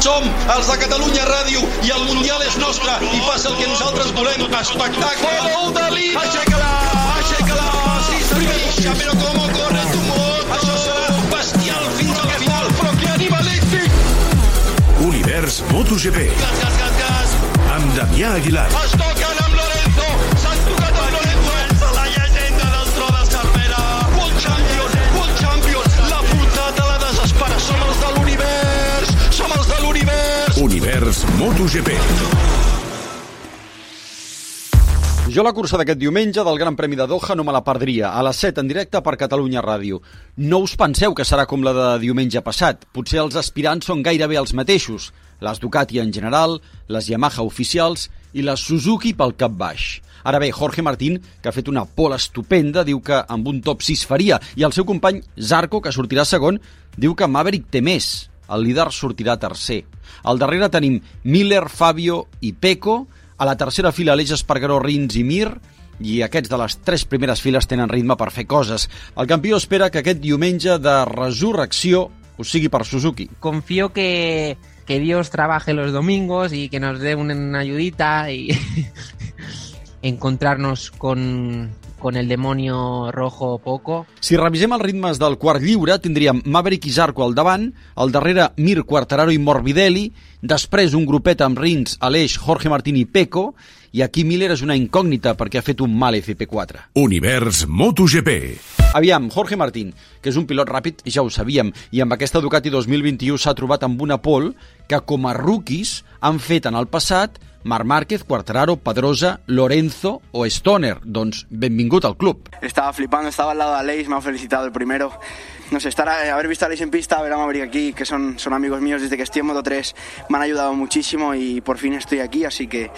Som els de Catalunya Ràdio i el Mundial és nostre i passa el que nosaltres volem. Espectacle! Gol de Lina! Aixeca-la! Aixeca-la! Sí! Però com corre tu moto! Això serà bestial fins al final, però que animalístic! Univers MotoGP. Gas, gas, gas, gas! Amb Damià Aguilar. Es toquen Univers MotoGP. Jo la cursa d'aquest diumenge del Gran Premi de Doha no me la perdria, a les 7 en directe per Catalunya Ràdio. No us penseu que serà com la de diumenge passat. Potser els aspirants són gairebé els mateixos. Les Ducati en general, les Yamaha oficials i les Suzuki pel cap baix. Ara bé, Jorge Martín, que ha fet una pola estupenda, diu que amb un top 6 faria, i el seu company Zarco, que sortirà segon, diu que Maverick té més. El líder sortirà tercer. Al darrere tenim Miller, Fabio i Peco, a la tercera fila Aleix Espargaró, Rins i Mir, i aquests de les tres primeres files tenen ritme per fer coses. El campió espera que aquest diumenge de resurrecció ho sigui per Suzuki. confío que, que Dios trabaje los domingos y que nos dé una ayudita y encontrarnos con, con el demonio rojo poco. Si revisem els ritmes del quart lliure, tindríem Maverick i Zarco al davant, al darrere Mir, Quartararo i Morbidelli, després un grupet amb Rins, Aleix, Jorge Martín i Peco, i aquí Miller és una incògnita perquè ha fet un mal FP4. Univers MotoGP. Aviam, Jorge Martín, que és un pilot ràpid, ja ho sabíem, i amb aquesta Ducati 2021 s'ha trobat amb una pole que com a rookies han fet en el passat Marc Márquez, Quartararo, Pedrosa, Lorenzo o Stoner. Doncs benvingut al club. Estaba flipando, estaba al lado de Aleix, me ha felicitado el primero. No sé, estar, a- haber visto a Aleix en pista, ver a Maverick aquí, que son, son amigos míos desde que estoy en Moto 3, me han ayudado muchísimo y por fin estoy aquí, así que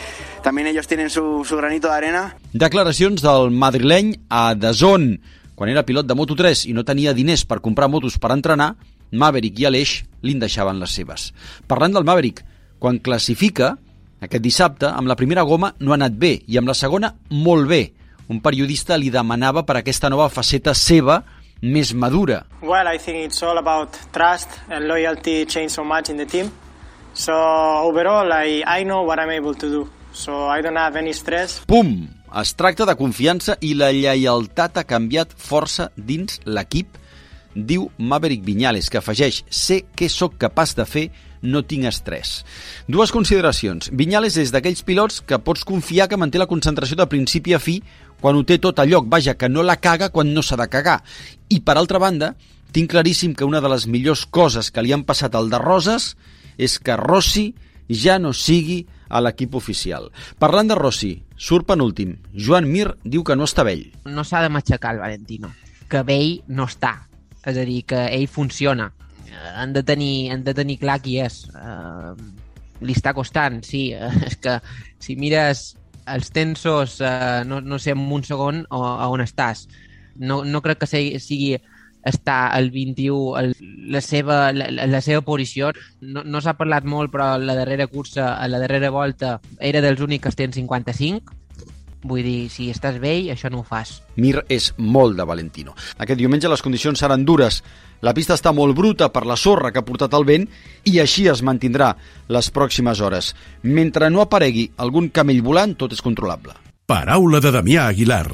también ellos tienen su, su granito de arena. Declaracions del madrileny a Dazón. Quan era pilot de Moto3 i no tenia diners per comprar motos per entrenar, Maverick i Aleix li'n deixaven les seves. Parlant del Maverick, quan classifica, aquest dissabte, amb la primera goma no ha anat bé i amb la segona molt bé. Un periodista li demanava per aquesta nova faceta seva més madura. Well, I think it's all about trust and loyalty change so much in the team. So overall, I, I know what I'm able to do. So I don't have any stress. Pum! Es tracta de confiança i la lleialtat ha canviat força dins l'equip, diu Maverick Viñales, que afegeix «Sé què sóc capaç de fer, no tinc estrès». Dues consideracions. Viñales és d'aquells pilots que pots confiar que manté la concentració de principi a fi quan ho té tot a lloc, vaja, que no la caga quan no s'ha de cagar. I, per altra banda, tinc claríssim que una de les millors coses que li han passat al de Roses és que Rossi ja no sigui a l'equip oficial. Parlant de Rossi, surt penúltim. Joan Mir diu que no està vell. No s'ha de matxacar el Valentino, que vell no està. És a dir, que ell funciona. Eh, Han de tenir, han de tenir clar qui és. Uh, li està costant, sí. Uh, és que si mires els tensos, uh, no, no sé, en un segon o, a on estàs. No, no crec que sigui està al 21 el, la, seva, la, la- seva posició. No, no s'ha parlat molt, però la darrera cursa, a la darrera volta, era dels únics que es tenen 55. Vull dir, si estàs vell, això no ho fas. Mir és molt de Valentino. Aquest diumenge les condicions seran dures. La pista està molt bruta per la sorra que ha portat el vent i així es mantindrà les pròximes hores. Mentre no aparegui algun camell volant, tot és controlable. Paraula de Damià Aguilar.